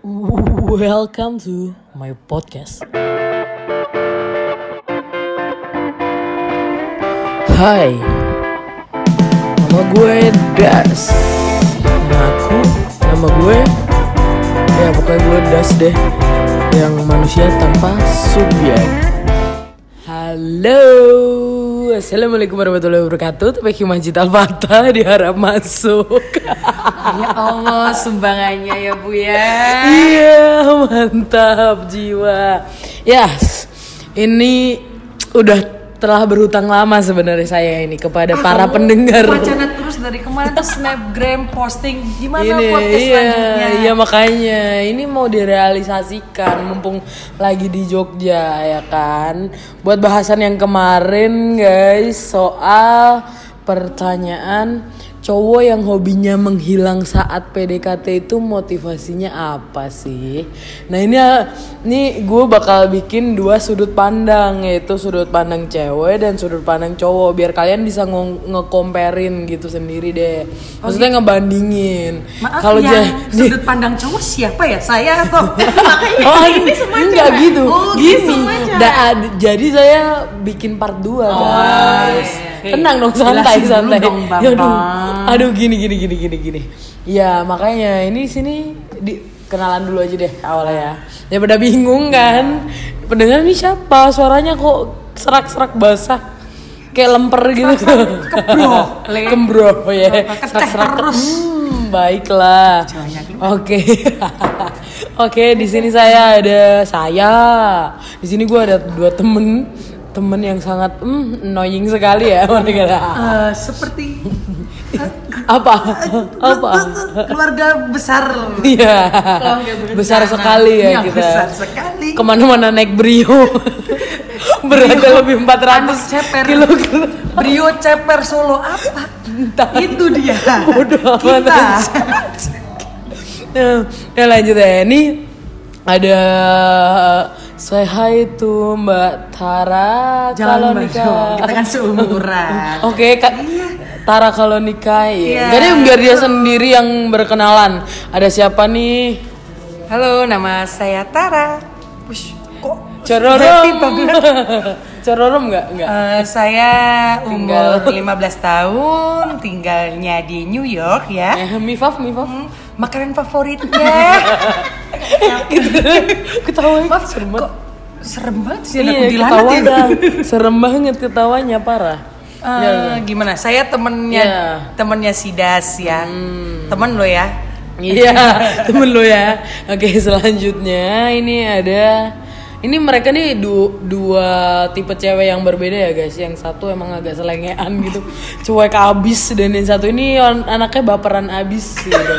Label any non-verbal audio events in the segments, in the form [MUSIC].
Welcome to my podcast. Hai, nama gue Das. Nama aku, nama gue, ya pokoknya gue Das deh, yang manusia tanpa subjek. Halo, assalamualaikum warahmatullahi wabarakatuh. Tapi Majid Al-Fatah diharap masuk. [LAUGHS] Ya Allah, sumbangannya ya Bu ya. Iya, mantap jiwa. Yes, ini udah telah berhutang lama sebenarnya saya ini kepada para Kamu pendengar. Wacana terus dari kemarin tuh snapgram posting gimana ini podcast iya, selanjutnya. iya makanya ini mau direalisasikan mumpung lagi di Jogja ya kan. Buat bahasan yang kemarin guys soal pertanyaan cowok yang hobinya menghilang saat PDKT itu motivasinya apa sih? Nah ini ini gue bakal bikin dua sudut pandang yaitu sudut pandang cewek dan sudut pandang cowok biar kalian bisa nge- nge-comparein gitu sendiri deh. Maksudnya ngebandingin. Maaf Kalau yang [LAUGHS] sudut pandang cowok siapa ya? Saya atau [LAUGHS] [LAUGHS] Oh ini enggak gitu. Oh, Gini. gitu. Da- ad- jadi saya bikin part 2 guys. iya. Tenang dong santai santai. dong. [LAUGHS] Ya, aduh, aduh gini gini gini gini gini. Ya makanya ini sini di kenalan dulu aja deh awalnya ya. Ya pada bingung kan. Pendengar ini siapa? Suaranya kok serak-serak basah. Kayak lemper gitu. kebro, Le. Kembro ya. Serak-serak. [LAUGHS] terus. Hmm, baiklah. Oke. [LAUGHS] Oke, di sini saya ada saya. Di sini gue ada dua temen temen yang sangat mm, annoying sekali ya [LAUGHS] mereka. Eh, seperti [LAUGHS] Apa? Apa? keluarga besar. Iya. Besar sekali ya Iya, kita. besar sekali. Ke mana-mana naik brio. [LAUGHS] Beratnya lebih 400 ceper. kilogram. Brio ceper Solo apa? Itu dia. Bodoh Kita. Nah, ya lanjut ya. Ini ada say hi to Mbak Tara kalau Jangan nikah. dong, [LAUGHS] kita kan seumuran. [LAUGHS] Oke, Kak. Tara kalau nikah ya. Iya. Jadi biar dia sendiri yang berkenalan. Ada siapa nih? Halo, nama saya Tara. Wush, kok Cororom. [LAUGHS] Cororom nggak? Nggak. Eh, saya umur Tinggal. 15 tahun, tinggalnya di New York ya. Eh, Mifaf, Mifaf. Hmm, Makanan favoritnya. [LAUGHS] Ketawa Maaf, serem banget. kok serem banget sih Iya, ketawanya. ya. Serem banget ketawanya parah. Eh, gimana? Saya temennya Iya. temennya Sidas ya. Temen lo ya. Iya, [LAUGHS] temen lo ya. Oke, selanjutnya ini ada ini mereka nih du- dua tipe cewek yang berbeda ya guys. Yang satu emang agak selengean gitu, [LAUGHS] cuek abis dan yang satu ini an- anaknya baperan abis gitu.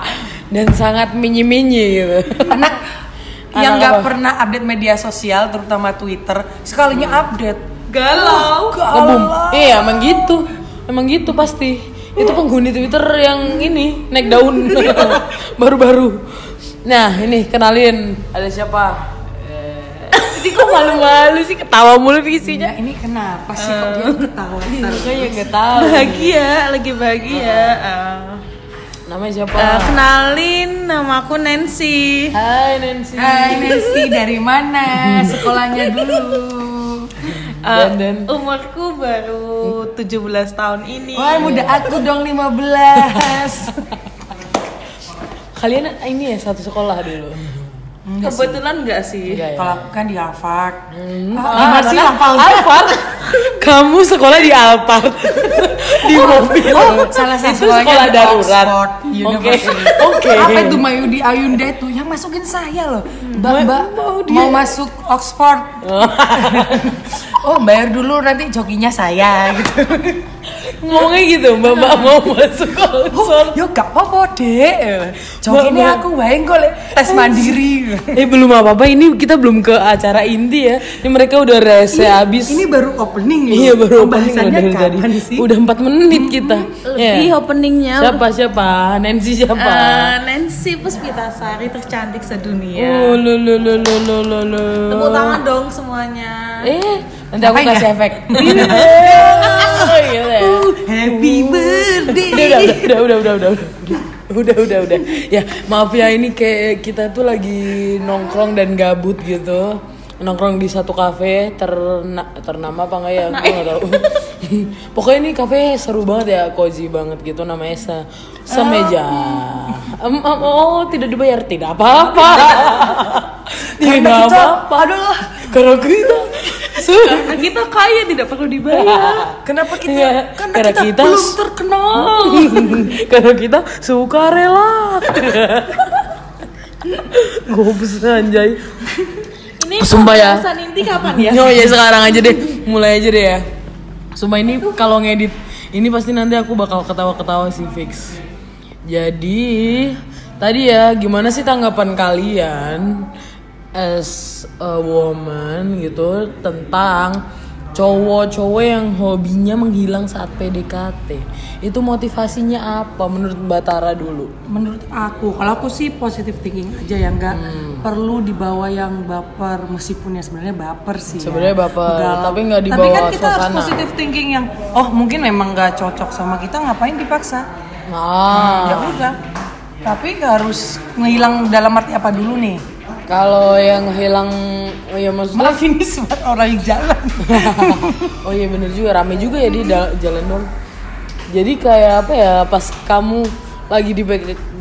[LAUGHS] dan sangat minyi-minyi gitu. Anak [LAUGHS] yang Anak nggak apa? pernah update media sosial, terutama Twitter, sekalinya update galau. Ngebum. Iya, emang gitu. Emang gitu pasti. Itu penghuni Twitter yang ini naik daun baru-baru. Nah, ini kenalin ada siapa? Eh, Ini kok malu-malu sih ketawa mulu isinya. Ya, ini kenapa sih kok dia ketawa terus? Kayaknya nggak tahu. bahagia lagi bahagia Eh, Namanya siapa? eh, kenalin nama aku Nancy Hai Nancy. Hai Nancy, dari mana? Sekolahnya dulu. Eh, Dan- dan. umurku baru 17 tahun ini Wah, muda aku dong 15. Kalian ini ya satu sekolah dulu. Kebetulan nggak sih Enggak ya? Kalau aku kan di Harvard. Ah, masih anak- hafal Alphard. [LAUGHS] Kamu sekolah di Alphard. [LAUGHS] di mobil. Oh, salah satu sekolah di darurat. Oke. Oke. Apa itu Mayudi Ayunda itu yang masukin saya loh. Mbak, Mbak mau masuk Oxford. [LAUGHS] oh, bayar dulu nanti jokinya saya gitu. Ngomongnya gitu, Mbak Mbak mau masuk Oxford. Yo gak apa-apa, Dek. Ini Mbak, aku bayang kok Lek. tes mandiri. Eh belum apa-apa, ini kita belum ke acara inti ya. Ini mereka udah rese habis. Ini baru opening loh. Iya baru opening dari tadi. sih? Udah 4 menit kita. lebih Ya. openingnya Siapa siapa? Nancy siapa? Eh, Nancy Puspitasari tercantik sedunia Oh, lo lo lo lo lo lo tepuk tangan dong semuanya Eh, nanti aku kasih ya? efek. [LAUGHS] Udah, udah, udah, udah, udah, udah, udah. udah udah udah. Ya maaf ya ini kayak kita tuh lagi nongkrong dan gabut gitu nongkrong di satu kafe terna ternama apa enggak ya? Gue nggak tahu. [LAUGHS] Pokoknya ini kafe seru banget ya cozy banget gitu namanya se semeja. Em, em, oh tidak dibayar tidak apa-apa. Tidak. [LAUGHS] Apa-apa. Aduh, kalau kita Karena kita kaya tidak perlu dibayar. [LAUGHS] kenapa kita? Iya, Karena karena kita, kita- belum terkenal. karena kita suka rela. Gobes anjay Ini Sumpah ya. inti kapan ya? Oh ya sekarang aja deh, mulai aja deh ya. Sumpah ini kalau ngedit ini pasti nanti aku bakal ketawa-ketawa sih fix. Jadi tadi ya gimana sih tanggapan kalian as a woman gitu tentang cowok-cowok yang hobinya menghilang saat PDKT. Itu motivasinya apa menurut Batara dulu? Menurut aku, kalau aku sih positive thinking aja ya nggak Hmm. perlu dibawa yang baper meskipun ya sebenarnya baper sih. ya. Sebenarnya baper, Nggak- tapi nggak Tapi dibawa kan kita harus suasana. positive thinking yang oh mungkin memang nggak cocok sama kita ngapain dipaksa? Nah, Ya udah. Tapi nggak harus ngilang dalam arti apa dulu nih? Kalau yang hilang oh ya maksudnya Maaf ini suara orang yang jalan. [LAUGHS] oh iya bener juga rame juga ya di jalan dong. Jadi kayak apa ya pas kamu lagi di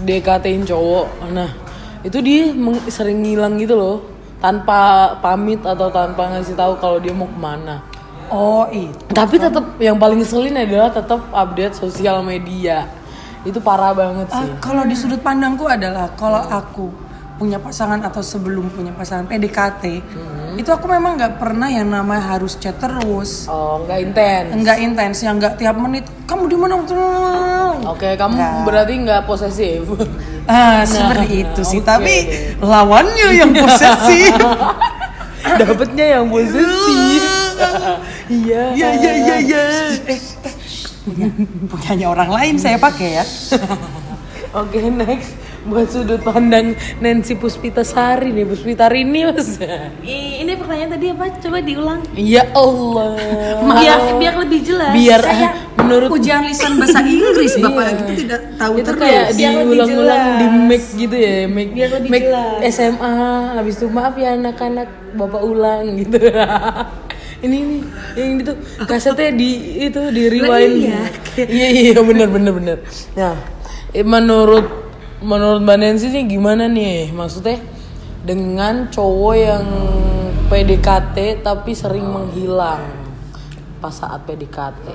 DKT-in cowok nah itu dia sering ngilang gitu loh. Tanpa pamit atau tanpa ngasih tahu kalau dia mau ke mana. Oh itu. tapi tetap yang paling ngeselin adalah tetap update sosial media. Itu parah banget sih. Ah, kalau di sudut pandangku adalah kalau aku punya pasangan atau sebelum punya pasangan PDKT, itu aku memang nggak pernah yang namanya harus chat terus, oh nggak intens? Nggak intens yang nggak tiap menit kamu di mana? Oke kamu berarti nggak posesif. Ah, seperti itu sih. oke. Tapi lawannya yang posesif. [LAUGHS] dapetnya yang posesif. [LAUGHS] Iya. Iya iya iya iya. Eh, punya, punyanya orang lain saya pakai ya. [LAUGHS] Oke next buat sudut pandang Nancy Puspita Sari nih Puspita Rini mas. Ini pertanyaan tadi apa? Coba diulang. Ya Allah. Biar biar lebih jelas. Biar Saya menurut ujian lisan bahasa Inggris Bapak itu tidak tahu itu terus. kayak Biar diulang-ulang di make gitu ya make, Biar lebih make jelas. SMA habis itu maaf ya anak-anak bapak ulang gitu [LAUGHS] ini nih yang itu kasetnya di itu di rewind iya. iya iya bener bener bener nah eh, menurut menurut mbak Nancy nih gimana nih? Maksudnya dengan cowok yang PDKT tapi sering menghilang pas saat PDKT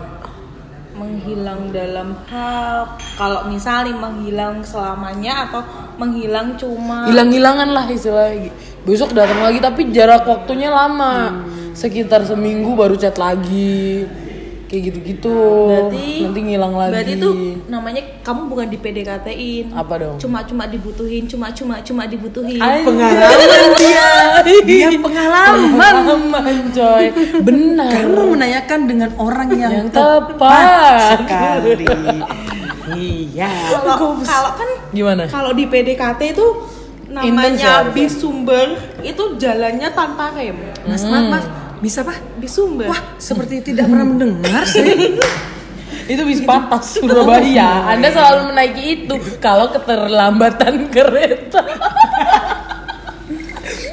menghilang dalam hal kalau misalnya menghilang selamanya atau menghilang cuma hilang-hilangan lah istilahnya. Besok datang lagi tapi jarak waktunya lama. Sekitar seminggu baru chat lagi kayak gitu-gitu. Berarti nanti ngilang lagi. berarti itu namanya kamu bukan di PDKT-in apa dong? Cuma cuma dibutuhin cuma cuma cuma dibutuhin. Pengalaman dia. Dia pengalaman. pengalaman coy. Benar. Kamu menanyakan dengan orang yang, yang tepat sekali. iya. kalau kalau kan gimana? kalau di PDKT itu ya, namanya bis sumber itu jalannya tanpa rem. Mas, maaf, maaf. Bisa pak? bis sumber Wah, seperti tidak pernah mendengar sih. [LAUGHS] itu bis patas Surabaya. Anda selalu menaiki itu kalau keterlambatan kereta. [LAUGHS]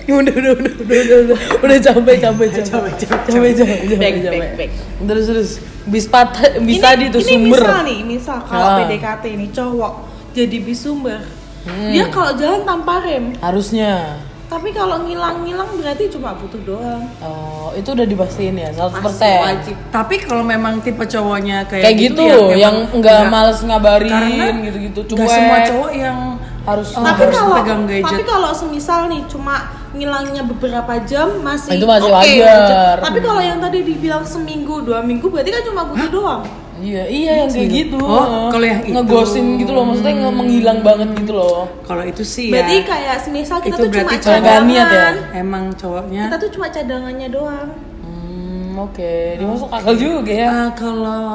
Udah udah udah udah udah udah. Udah capek capek capek capek. capek capek capek. back, back. terus terus. Bis patah bis ini, tadi tuh ini misal nih misal kalau Ah. PDKT ini cowok jadi bis sumber Hmm. dia kalau jalan tanpa rem. Harusnya tapi kalau ngilang-ngilang berarti cuma butuh doang. Oh itu udah dipastiin ya 100% Pasti wajib. Tapi kalau memang tipe cowoknya kayak, kayak gitu, ya memang yang nggak nggak- males ngabarin gitu-gitu cuek. semua cowok yang harus Oh, tapi harus kalau pegang gadget. tapi kalau semisal nih cuma ngilangnya beberapa jam masih Itu masih oke, wajar. tapi kalau yang tadi dibilang seminggu dua minggu berarti kan cuma butuh doang iya iya yang kayak gitu. Oh, kalau yang itu. ngegosin gitu loh maksudnya nge menghilang banget gitu loh. Kalau itu sih berarti ya kayak semisal kita Itu tuh cuma berarti nggak niat ya? cadangan emang cowoknya. Kita tuh cuma cadangannya doang. Hmm, oke. Dia masuk akal juga ya. Ah, kalau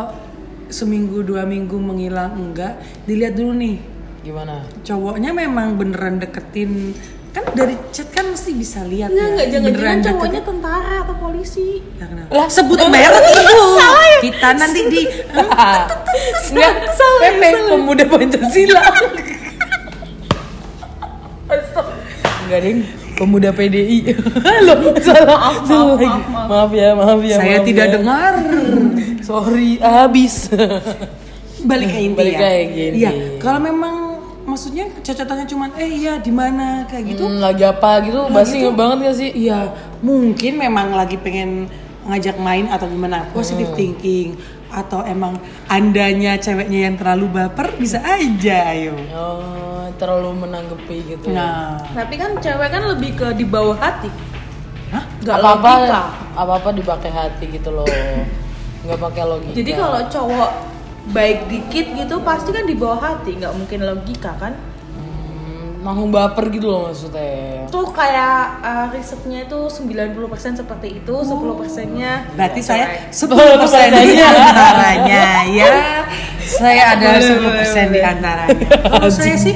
seminggu dua minggu menghilang enggak. Dilihat dulu nih. Gimana? cowoknya memang beneran deketin. Kan dari chat kan mesti bisa lihat Enggak, ya. enggak. Jangan jangan cowoknya tentara atau polisi? Lah, kenapa? Lah, sebut merek ibu kita nanti di nggak Pepe pemuda Pancasila. Nggak ding pemuda PDI lo [LAUGHS] salah. maaf, maaf, ya maaf ya saya tidak ya. dengar. Sorry habis. Balik ke inti ya. Iya, kalau memang maksudnya cacatannya cuman eh iya di mana? Kayak gitu. Hmm, lagi apa gitu, pasti gitu. banget gak sih? Iya, mungkin memang lagi pengen ngajak main atau gimana, Hmm. positive thinking atau emang andanya ceweknya yang terlalu baper bisa aja ayo. Oh, terlalu menanggapi gitu. ya. Nah, Tapi kan cewek kan lebih ke di bawah hati. Hah? Gak apa-apa logika. apa-apa dipakai hati gitu loh. [COUGHS] Nggak pakai logika. Jadi kalau cowok baik dikit gitu pasti kan di bawah hati, nggak mungkin logika kan? Langsung baper gitu loh maksudnya. Tuh kayak uh, risetnya itu 90% seperti itu, 10 persennya berarti saya 10% Sepuluh di persennya. antaranya ya. Saya ada 10% di antaranya. Kalau saya sih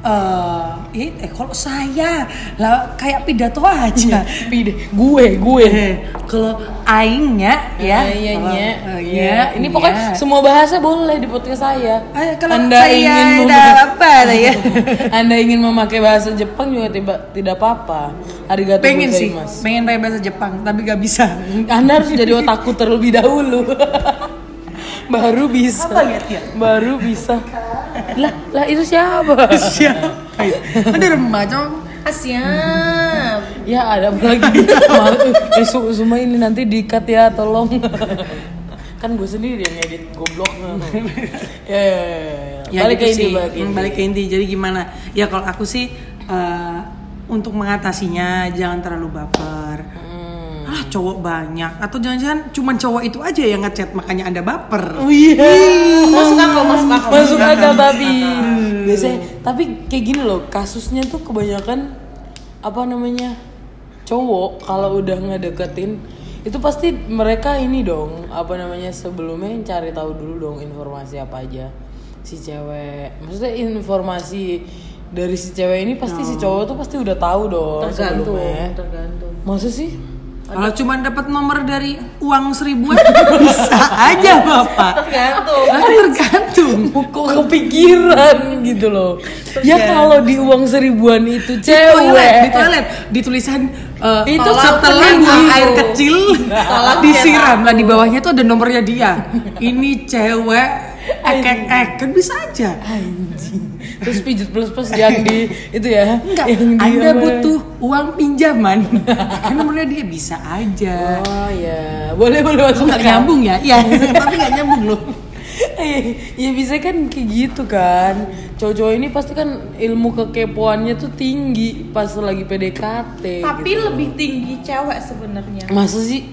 eh eh, eh, kalau saya lah kayak pidato aja. [LAUGHS] Pide, gue, gue. Eh, kalau aingnya ya, iya, kalau- iya, eh, iya. Ini iya. pokoknya semua bahasa boleh di podcast saya. Eh, kalau Anda saya ingin ada mem- apa ya? [LAUGHS] Anda ingin memakai bahasa Jepang juga tiba, tidak apa-apa. Arigato pengen sih, gozaimasu. pengen pakai bahasa Jepang tapi gak bisa. [LAUGHS] Anda harus jadi otaku terlebih dahulu. Baru bisa. Apa lihat ya? Baru bisa. lah, lah itu siapa? Siapa? Ada remaja. Asyap. Ya ada lagi? Eh, Su- Suma ini nanti dikat ya tolong. kan gue sendiri yang edit goblok. ya, ya, ya, ya. Ya, balik gitu ke ini sih. balik Hmm, inti. balik ke inti. Jadi gimana? Ya kalau aku sih eh, untuk mengatasinya jangan terlalu baper. Hmm. Ah cowok banyak atau jangan-jangan cuma cowok itu aja yang ngechat makanya anda baper. Oh iya. Masuk akal, masuk akal. Masuk akal biasanya tapi kayak gini loh kasusnya tuh kebanyakan apa namanya cowok kalau udah ngedeketin itu pasti mereka ini dong apa namanya sebelumnya cari tahu dulu dong informasi apa aja. Si cewek maksudnya informasi dari si cewek ini pasti si cowok tuh pasti udah tahu dong Tergantung, sebelumnya. tergantung. masa sih Kalau cuma dapat nomor dari uang seribuan [LAUGHS] bisa aja bapak. Tergantung. Kan tergantung. kok kepikiran gitu loh. Ya kalau di uang seribuan itu Di toilet, cewek. di toilet, di tulisan eh, Itu setelah buang air kecil. Disiram lah di bawahnya tuh ada nomornya dia. Ini cewek ekek ek kan bisa aja. anjing terus pijat plus plus yang di [LAUGHS] itu ya Enggak, yang di Anda apa? butuh uang pinjaman. [LAUGHS] kan nomornya dia bisa aja. oh ya boleh boleh masuk Nggak nyambung ya? Iya, [LAUGHS] tapi nggak nyambung loh. ya bisa kan kayak gitu kan cowok-cowok ini pasti kan ilmu kekepoannya tuh tinggi pas lagi PDKT Tapi gitu. lebih tinggi cewek sebenarnya. masa sih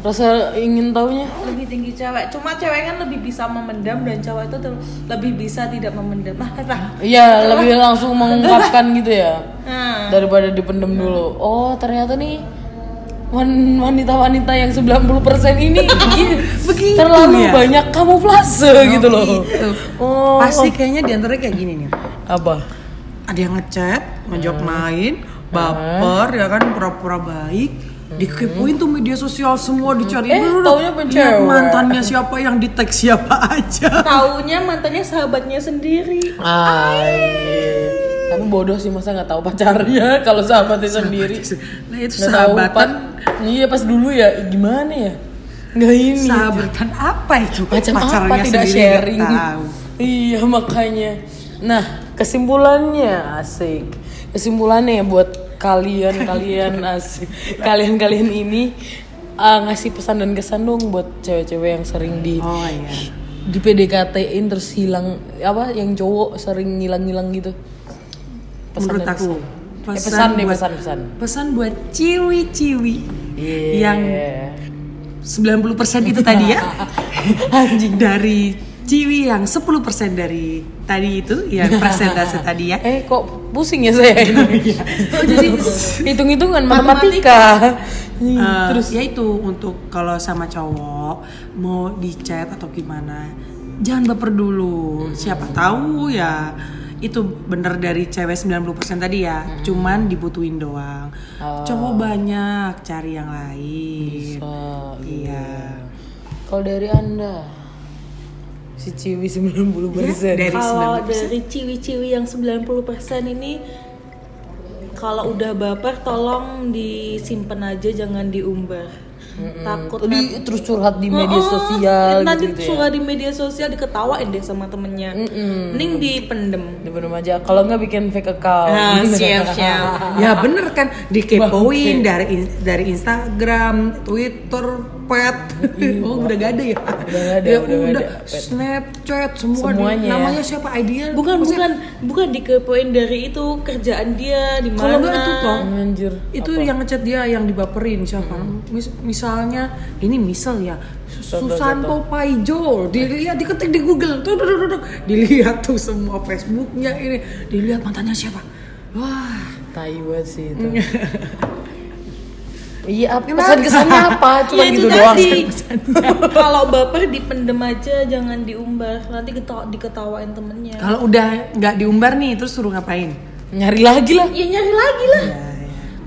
rasa ingin taunya Lebih tinggi cewek. Cuma cewek kan lebih bisa memendam dan cowok itu lebih bisa tidak memendam. Nah. [LAUGHS] Iya lebih langsung mengungkapkan [LAUGHS] gitu ya Nah. daripada dipendem dulu. Oh ternyata nih wan- wanita-wanita yang 90% [LAUGHS] ini Begitu terlalu ya? banyak kamuflase gitu loh. Gitu. Oh Pasti kayaknya di antara kayak gini nih. apa? Ada yang ngechat, ngajak main, baper ya kan pura-pura baik. Dikepoin tuh media sosial semua dicari Eh, Dulu, taunya lihat mantannya siapa yang di tag siapa aja. Taunya mantannya sahabatnya sendiri. Ay. Tapi bodoh sih masa nggak tahu pacarnya [LAUGHS] kalau sahabatnya sendiri. Nah itu sahabatan. Iya pas dulu ya gimana ya? Nggak ini. Sahabatan apa itu? macam apa Pacarnya tidak sendiri sharing tahu. iya makanya nah kesimpulannya asik kesimpulannya ya buat kalian [LAUGHS] kalian asik kalian kalian ini uh, ngasih pesan dan kesan dong buat cewek-cewek yang sering di Oh iya. di PDKT-in terus hilang apa yang cowok sering ngilang-ngilang gitu Menurut dan aku, kesan. Eh, pesan deh buat- pesan pesan Pesan buat ciwi-ciwi Iya. yang 90% itu tadi ya. [LAUGHS] anjing dari ciwi yang 10% dari tadi itu yang [LAUGHS] persentase tadi ya. Eh kok pusing ya saya ini? [LAUGHS] Oh, jadi [LAUGHS] Hitung-hitungan matematika. Hmm, Eh, Terus. ya itu untuk kalau sama cowok mau di chat atau gimana jangan baper dulu. Siapa tahu ya itu bener dari cewek 90% tadi ya cuman dibutuhin doang. Cowok banyak cari yang lain. Oh, iya. Kalau dari Anda si Ciwi 90% dari Kalau 90%. dari ciwi-ciwi yang 90% ini kalau udah baper tolong disimpan aja jangan diumbar. Takut Di, terus curhat di media oh, sosial nanti gitu, gitu ya. suka di media sosial diketawain deh sama temennya. Mending dipendem. Dipendam aja. Kalau nggak bikin fake account. nah [LAUGHS] siap siap. [LAUGHS] Ya bener kan dikepoin dari dari Instagram, Twitter, Pet. oh udah gak ada ya? Udah nggak ada, Ya udah udah, ada. Snapchat semua. Semuanya ya. ya. Namanya siapa? Idea? bukan Maksudnya, bukan bukan dikepoin dari itu kerjaan dia di mana Kalau nggak itu toh. Anjir. Itu yang ngechat dia yang dibaperin siapa? Mis- misalnya ini misal ya Susanto Paijo dilihat diketik di Google tuh, tuh, tuh, dilihat tuh semua Facebooknya ini dilihat mantannya siapa wah Tai banget sih itu. [LAUGHS] Iya, apa? Pesan kesannya apa? [LAUGHS] Cuma Ya, itu gitu doang. [LAUGHS] kalau baper dipendem aja jangan diumbar. Nanti ketawa, diketawain temennya. Kalau udah nggak diumbar nih terus suruh ngapain? Nyari lagi lah. ya nyari lagi lah.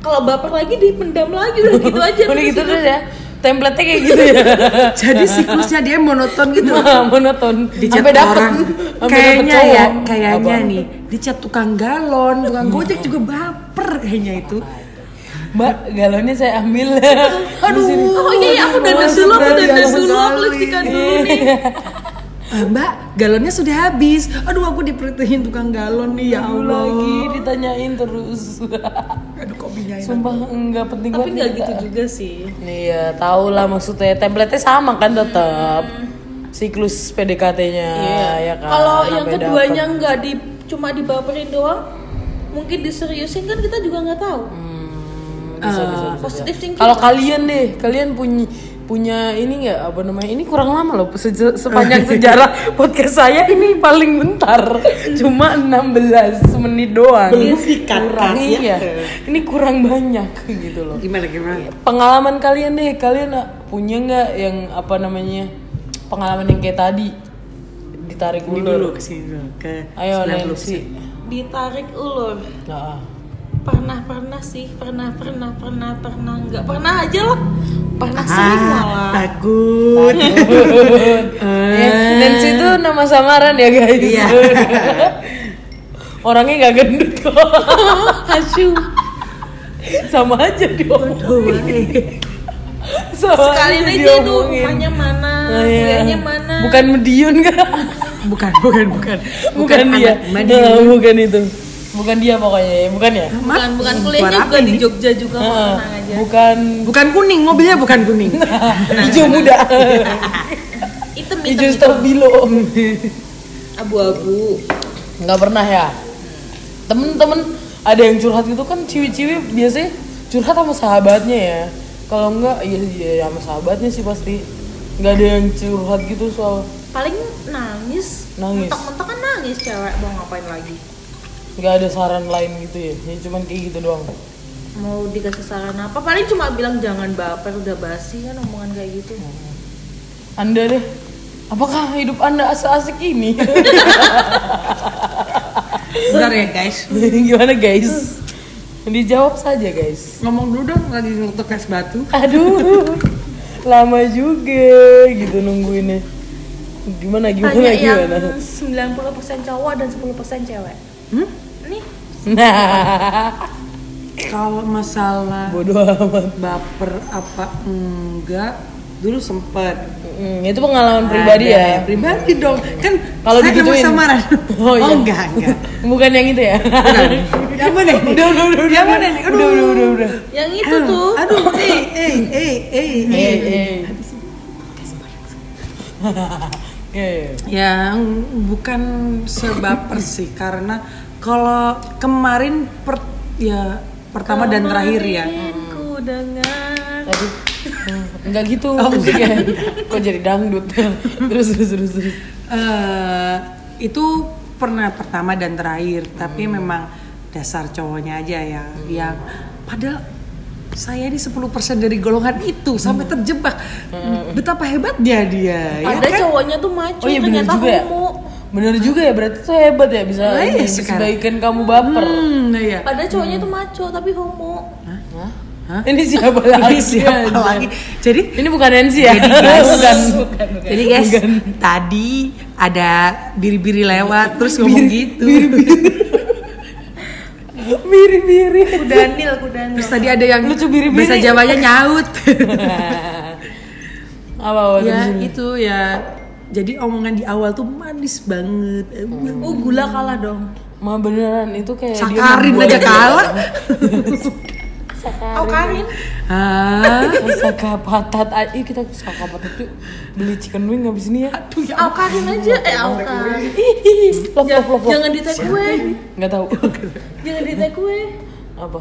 Kalau baper lagi dipendam lagi. Udah gitu [LAUGHS] aja Udah gitu terus ya. Template-nya kayak gitu ya. jadi siklusnya dia monoton gitu. Wah, monoton. dicat Sampai dapet. orang. Sampai dapet kayaknya cowok. ya kayaknya nih dicat tukang galon tukang gojek juga baper kayaknya itu Mbak, galonnya saya ambil. aduh. Oh iya iya aku udah dulu aku udah Mbak, dulu aku lipstikan dulu nih. Ah, [LAUGHS] mbak galonnya sudah habis. Aduh aku diperhatiin tukang galon nih ya Aduh, Allah. lagi ditanyain terus. [LAUGHS] aduh kok binyain Sumpah enggak penting tapi banget nggak kita. gitu juga sih. Nih ya, tau lah maksudnya. Template-nya sama kan tetap. Siklus PDKT-nya ya kan. kalau yang keduanya dapet. nggak di cuma dibaperin doang mungkin diseriusin kan kita juga nggak tahu. Hmm, bisa, bisa, bisa, bisa. positive thinking Kalau kalian deh, kalian punya punya ini nggak apa namanya? Ini kurang lama loh se- sepanjang [LAUGHS] sejarah podcast saya ini paling bentar. Cuma 16 menit doang. Belum kurang ya. iya. Ini kurang banyak gitu loh. gimana gimana Pengalaman kalian deh, kalian ah, punya nggak yang apa namanya? Pengalaman yang kayak tadi ditarik ulur. dulu ke sini dulu ke Ayo 90. Nancy. ditarik ulur Nah, pernah pernah sih pernah pernah pernah pernah nggak pernah aja lah pernah sering ah, malah takut Ya, Nancy itu nama samaran ya guys. Iya. [LAUGHS] Orangnya nggak gendut kok. [LAUGHS] hasu Sama aja diomongin. Sama sekalian aja aja itu rumahnya mana Oh, iya. kuliahnya mana Bukan Medion kan? bukan bukan bukan Bukan, dia. anak Madiun. Nah, bukan itu. Bukan dia pokoknya ya, bukan ya? bukan bukan kuliahnya apa juga di? Jogja juga tenang aja Bukan bukan kuning mobilnya bukan kuning [LAUGHS] hijau muda. [LAUGHS] hitam hitam, hijau stabilo. abu-abu Nggak pernah ya. Temen-temen ada yang curhat gitu kan ciwi-ciwi biasanya curhat sama sahabatnya ya. Kalau enggak ya, ya sama sahabatnya sih pasti. Nggak ada yang curhat gitu soal paling nangis Nangis. mentok-mentok kan nangis cewek mau ngapain lagi nggak ada saran lain gitu ya. Ya cuman kayak gitu doang. mau dikasih saran apa paling cuma bilang jangan baper udah basi kan omongan kayak gitu Anda deh, apakah hidup Anda asik-asik ini? bentar ya guys [LAUGHS] Gimana guys? Dijawab saja guys. ngomong dulu dong lagi ngetuk es batu Aduh, lama juga gitu nungguinnya. Gimana gimana Tanya gimana? yang 90% cowok dan 10% cewek hmm? nih Nah, kalau masalah bodoh amat. baper apa enggak dulu sempet Hmm, itu pengalaman pribadi Ada, ya. pribadi dong kan Kalau saya digituin. sama samaran [LAUGHS] Oh, iya. enggak enggak Bukan yang itu ya. Bukan. [LAUGHS] yang mana nih Udah, udah, udah, yang mana nih aduh Udah, udah, udah, udah. yang itu tuh aduh eh eh eh eh Eh, eh eh. Ya, ya. yang bukan sebaper sih karena kalau kemarin per, ya pertama dan terakhir ya Kemarin ku dengar Aduh, [LAUGHS] enggak gitu musiknya. Kok jadi dangdut? [LAUGHS] terus, terus, terus, terus. Eh, itu pernah pertama dan terakhir tapi memang dasar cowoknya aja ya yang padahal saya ini 10% dari golongan itu sampai terjebak betapa hebatnya dia ya ada kan? cowoknya tuh maco Oh iya ternyata juga ya. homo Bener juga ya, berarti tuh hebat ya bisa Nah, iya sebaikkan kamu baper. Hmm, nah ya. padahal cowoknya tuh maco tapi homo Hah? Hah? Ini siapa [LAUGHS] lagi? Ini siapa Anjay? lagi? Jadi Ini bukan Nancy ya? Jadi guys, [LAUGHS] bukan. jadi guys, tadi ada biri-biri lewat terus ngomong gitu. [LAUGHS] biri-biri. Kudanil, kudanil. Terus tadi ada yang Lucu biri-biri. bahasa Jawanya nyaut. Apa waktu ya itu ya. Jadi omongan di awal tuh manis banget. Oh, gula kalah dong. Ma beneran itu kayak dia Sakarin aja kalah. Oh, Karin. Hah? Saka patat aja kita saka patat yuk beli chicken wing habis ini ya Oh, Karin aja. Eh, oh, Karin. love love love love Jangan di take away. nggak tahu Jangan di away. apa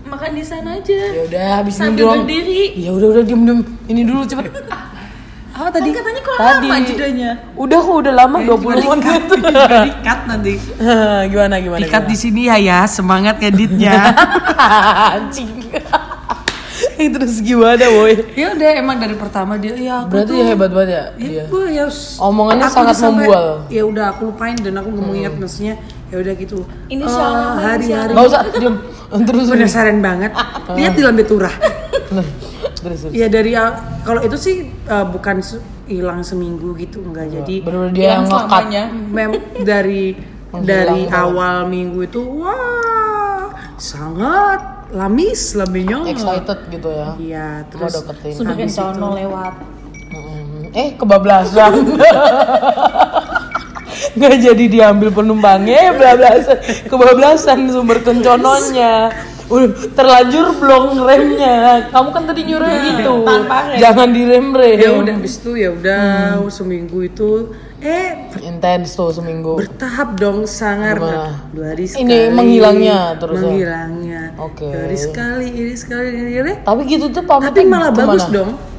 Makan di sana aja. ya udah habis ini Sambil doang berdiri. ya udah udah diem diem ini dulu cepet Oh tadi Kan katanya kok Tadi. lama jedanya. udah kok udah lama 20 menit [LAUGHS] dikat? Nanti. gimana gimana Dikat di sini ya ya, semangat editnya. [LAUGHS] anjing. [LAUGHS] Terus gimana boy ya udah emang dari pertama dia ya aku berarti tuh ya hebat banget ya? Ya, dia gua ya Omongannya aku sangat sampai- membual. ya udah aku lupain dan aku nggak mau ingat maksudnya ya udah gitu. Eh, nama, hari-hari. nggak usah diem terus penasaran banget. Lihat di lambe turah terus terus. ya dari kalau itu sih eh, bukan hilang seminggu gitu enggak. Jadi bener-bener dia yang selamanya. mem dari [LAUGHS] Menghilang dari banget. awal minggu itu wah sangat lamis lambenya excited gitu ya. Iya terus Sudah kencono lewat. Mm, Eh kebablasan. [LAUGHS] Nggak jadi diambil penumpangnya kebablasan kebablasan sumber kencononya udah terlanjur blong remnya. Kamu kan tadi nyuruh gitu. Tanpa rem. jangan direm rem ya udah habis itu ya udah seminggu itu eh intens tuh seminggu. bertahap dong sangar. Gimana? dua hari sekali. Ini menghilangnya terus ya? menghilangnya. Oke. dua hari sekali ini sekali ini ini. Tapi gitu tuh pamit tapi malah bagus dong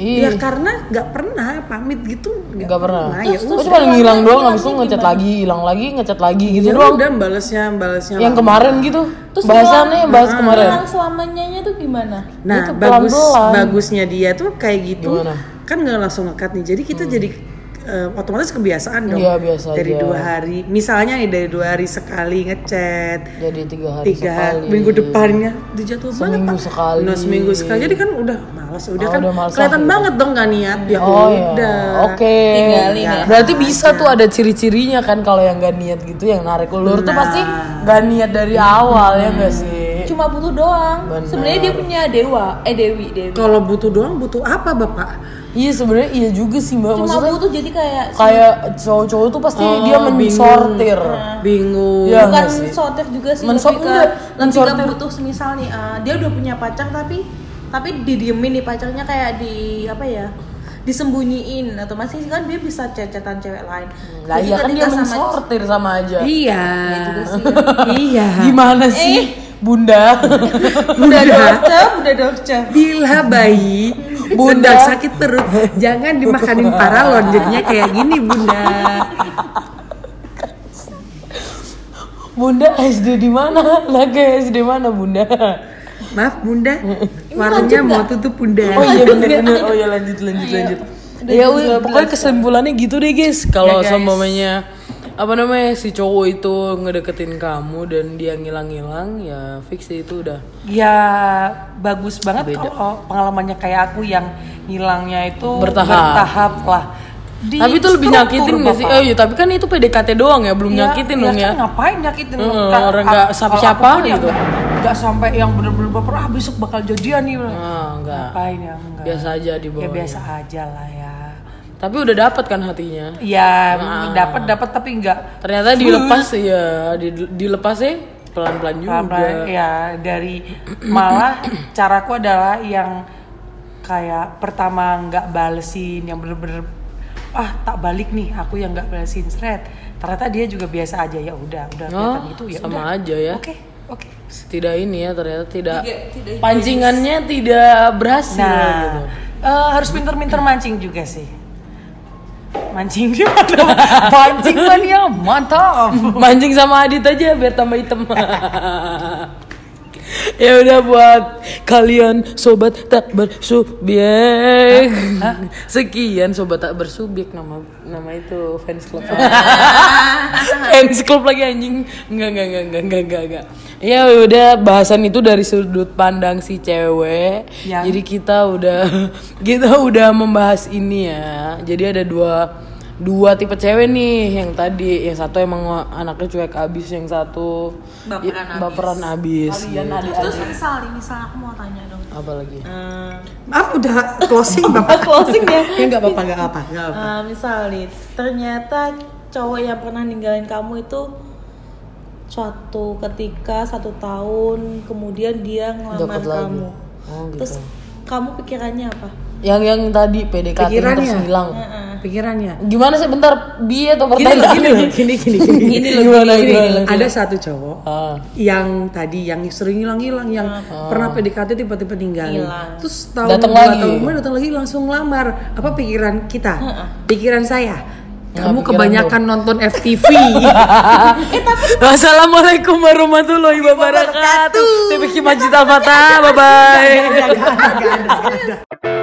iya ya karena nggak pernah pamit gitu nggak pernah ya Gue udah cuma ngilang doang habis itu ngechat lagi hilang lagi ngechat lagi gitu ya doang udah balasnya balasnya yang lama. kemarin gitu Terus bahasannya yang bahas kemarin Hilang selamanya tuh gimana? Nah, Itu bagus bagusnya dia tuh kayak gitu. Gimana? Kan nggak langsung ngekat nih. Jadi kita jadi eh, otomatis kebiasaan dong. Iya, biasa dari aja. dua hari. Misalnya nih dari dua hari sekali ngechat. jadi tiga hari Tiga sekali minggu depannya dijatuh banget. Seminggu Pak. sekali. Nah, seminggu sekali. Jadi kan udah malas, udah Oh, kan udah malas kelihatan lagi. banget dong gak niat. Ya Oh udah. ya, oke. Tinggalin ya. Berarti bisa tuh ada ciri-cirinya kan kalau yang gak niat gitu, yang narik ulur tuh Nah. pasti gak niat dari awal ya gak sih? Cuma butuh doang. Benar. Sebenarnya dia punya dewa, eh Dewi, Dewi. Kalau butuh doang butuh apa, Bapak? Iya sebenarnya iya juga sih mbak. Cuma Maksudnya butuh jadi kayak kayak cowok-cowok tuh pasti Oh, dia mensortir. Bingung. Iya. bukan nggak sih? sortir juga sih Mensor- lebih ke enggak, lebih ke mensortir. butuh semisal nih eh, dia udah punya pacar tapi tapi didiemin nih pacarnya kayak di apa ya disembunyiin atau masih kan dia bisa cecetan cewek lain Lah Jadi iya kan dia sama mensortir sama aja. Iya. juga sih. [LAUGHS] iya. Gimana sih bunda? udah dorce udah dorce Bila bayi Bunda. sedang sakit perut, jangan dimakanin paralon jadinya kayak gini bunda. bunda SD di mana? Lagi SD mana bunda? Maaf bunda, warnanya mau tutup bunda. Oh iya bener bener. Oh iya lanjut lanjut lanjut. Ya pokoknya kesimpulannya gitu deh guys. Kalau Ya, guys. semuanya apa namanya si cowok itu ngedeketin kamu dan dia ngilang-ngilang ya fix itu udah Ya bagus banget kalau pengalamannya kayak aku yang hilangnya itu Bertahap. bertahap lah. Di tapi itu lebih nyakitin gak sih? Oh iya tapi kan itu PDKT doang ya belum Ya, nyakitin ya dong kan ya. ngapain nyakitin Hmm, Ka- orang nggak siapa-siapa ya gitu. nggak sampai yang bener-bener baper ah besok bakal jadian nih Ah, enggak. ngapain ya enggak Biasa aja di ya bawah. biasa aja lah ya Tapi udah dapat kan hatinya. ya Ah. dapat dapat tapi enggak Ternyata dilepas ya, di- dilepasnya pelan-pelan juga. pelan-pelan ya dari [CLEARS THROAT] malah caraku adalah yang kayak pertama nggak balesin yang bener-bener ah tak balik nih aku yang nggak balesin thread ternyata dia juga biasa aja ya udah udah Oh, kelihatan gitu ya sama udah. aja ya. oke oke Tidak ini ya ternyata tidak Tidak- tidak pancingannya tidak berhasil nah gitu. eh, harus pinter-pinter mancing juga sih mancing gimana [LAUGHS] mancing mania mantap Mancing sama Adit aja biar tambah hitam. [LAUGHS] ya udah buat kalian sobat tak bersubjek. Sekian sobat tak bersubjek nama nama itu fans club. [LAUGHS] fans club lagi anjing. Enggak enggak enggak enggak enggak enggak. enggak. Ya udah bahasan itu dari sudut pandang si cewek. Yang- Jadi kita udah [LAUGHS] kita udah membahas ini ya. Jadi ada dua dua tipe cewek nih yang tadi yang satu emang anaknya cuek abis yang satu Baperan ya, abis. baperan abis gitu. Terus misal nih, misal aku mau tanya dong. apa lagi Eh, Maaf udah closing bapak. [LAUGHS] Closing ya? Ya nggak apa-apa nggak apa nggak apa. eh, misal nih, ternyata cowok yang pernah ninggalin kamu itu suatu ketika satu tahun kemudian dia ngelamar lagi. kamu. oh gitu Terus kamu pikirannya apa? Yang yang tadi PDKT Pikirannya. terus hilang. Pikirannya. gimana sih bentar bi atau pertanyaan gini loh, [LAUGHS] gini gini gini. Gini loh, gimana Gini, gimana ada satu cowok ah. yang tadi yang sering hilang-hilang yang pernah PDKT tiba-tiba ninggalin. Hilang. Terus tahun Datang lagi. tahun datang lagi langsung lamar. Apa pikiran kita? Pikiran saya. Ya, Kamu kebanyakan nonton FTV. [LAUGHS] [LAUGHS] Wassalamualaikum warahmatullahi wabarakatuh. TPQ Majid Al-Fatah. Bye bye.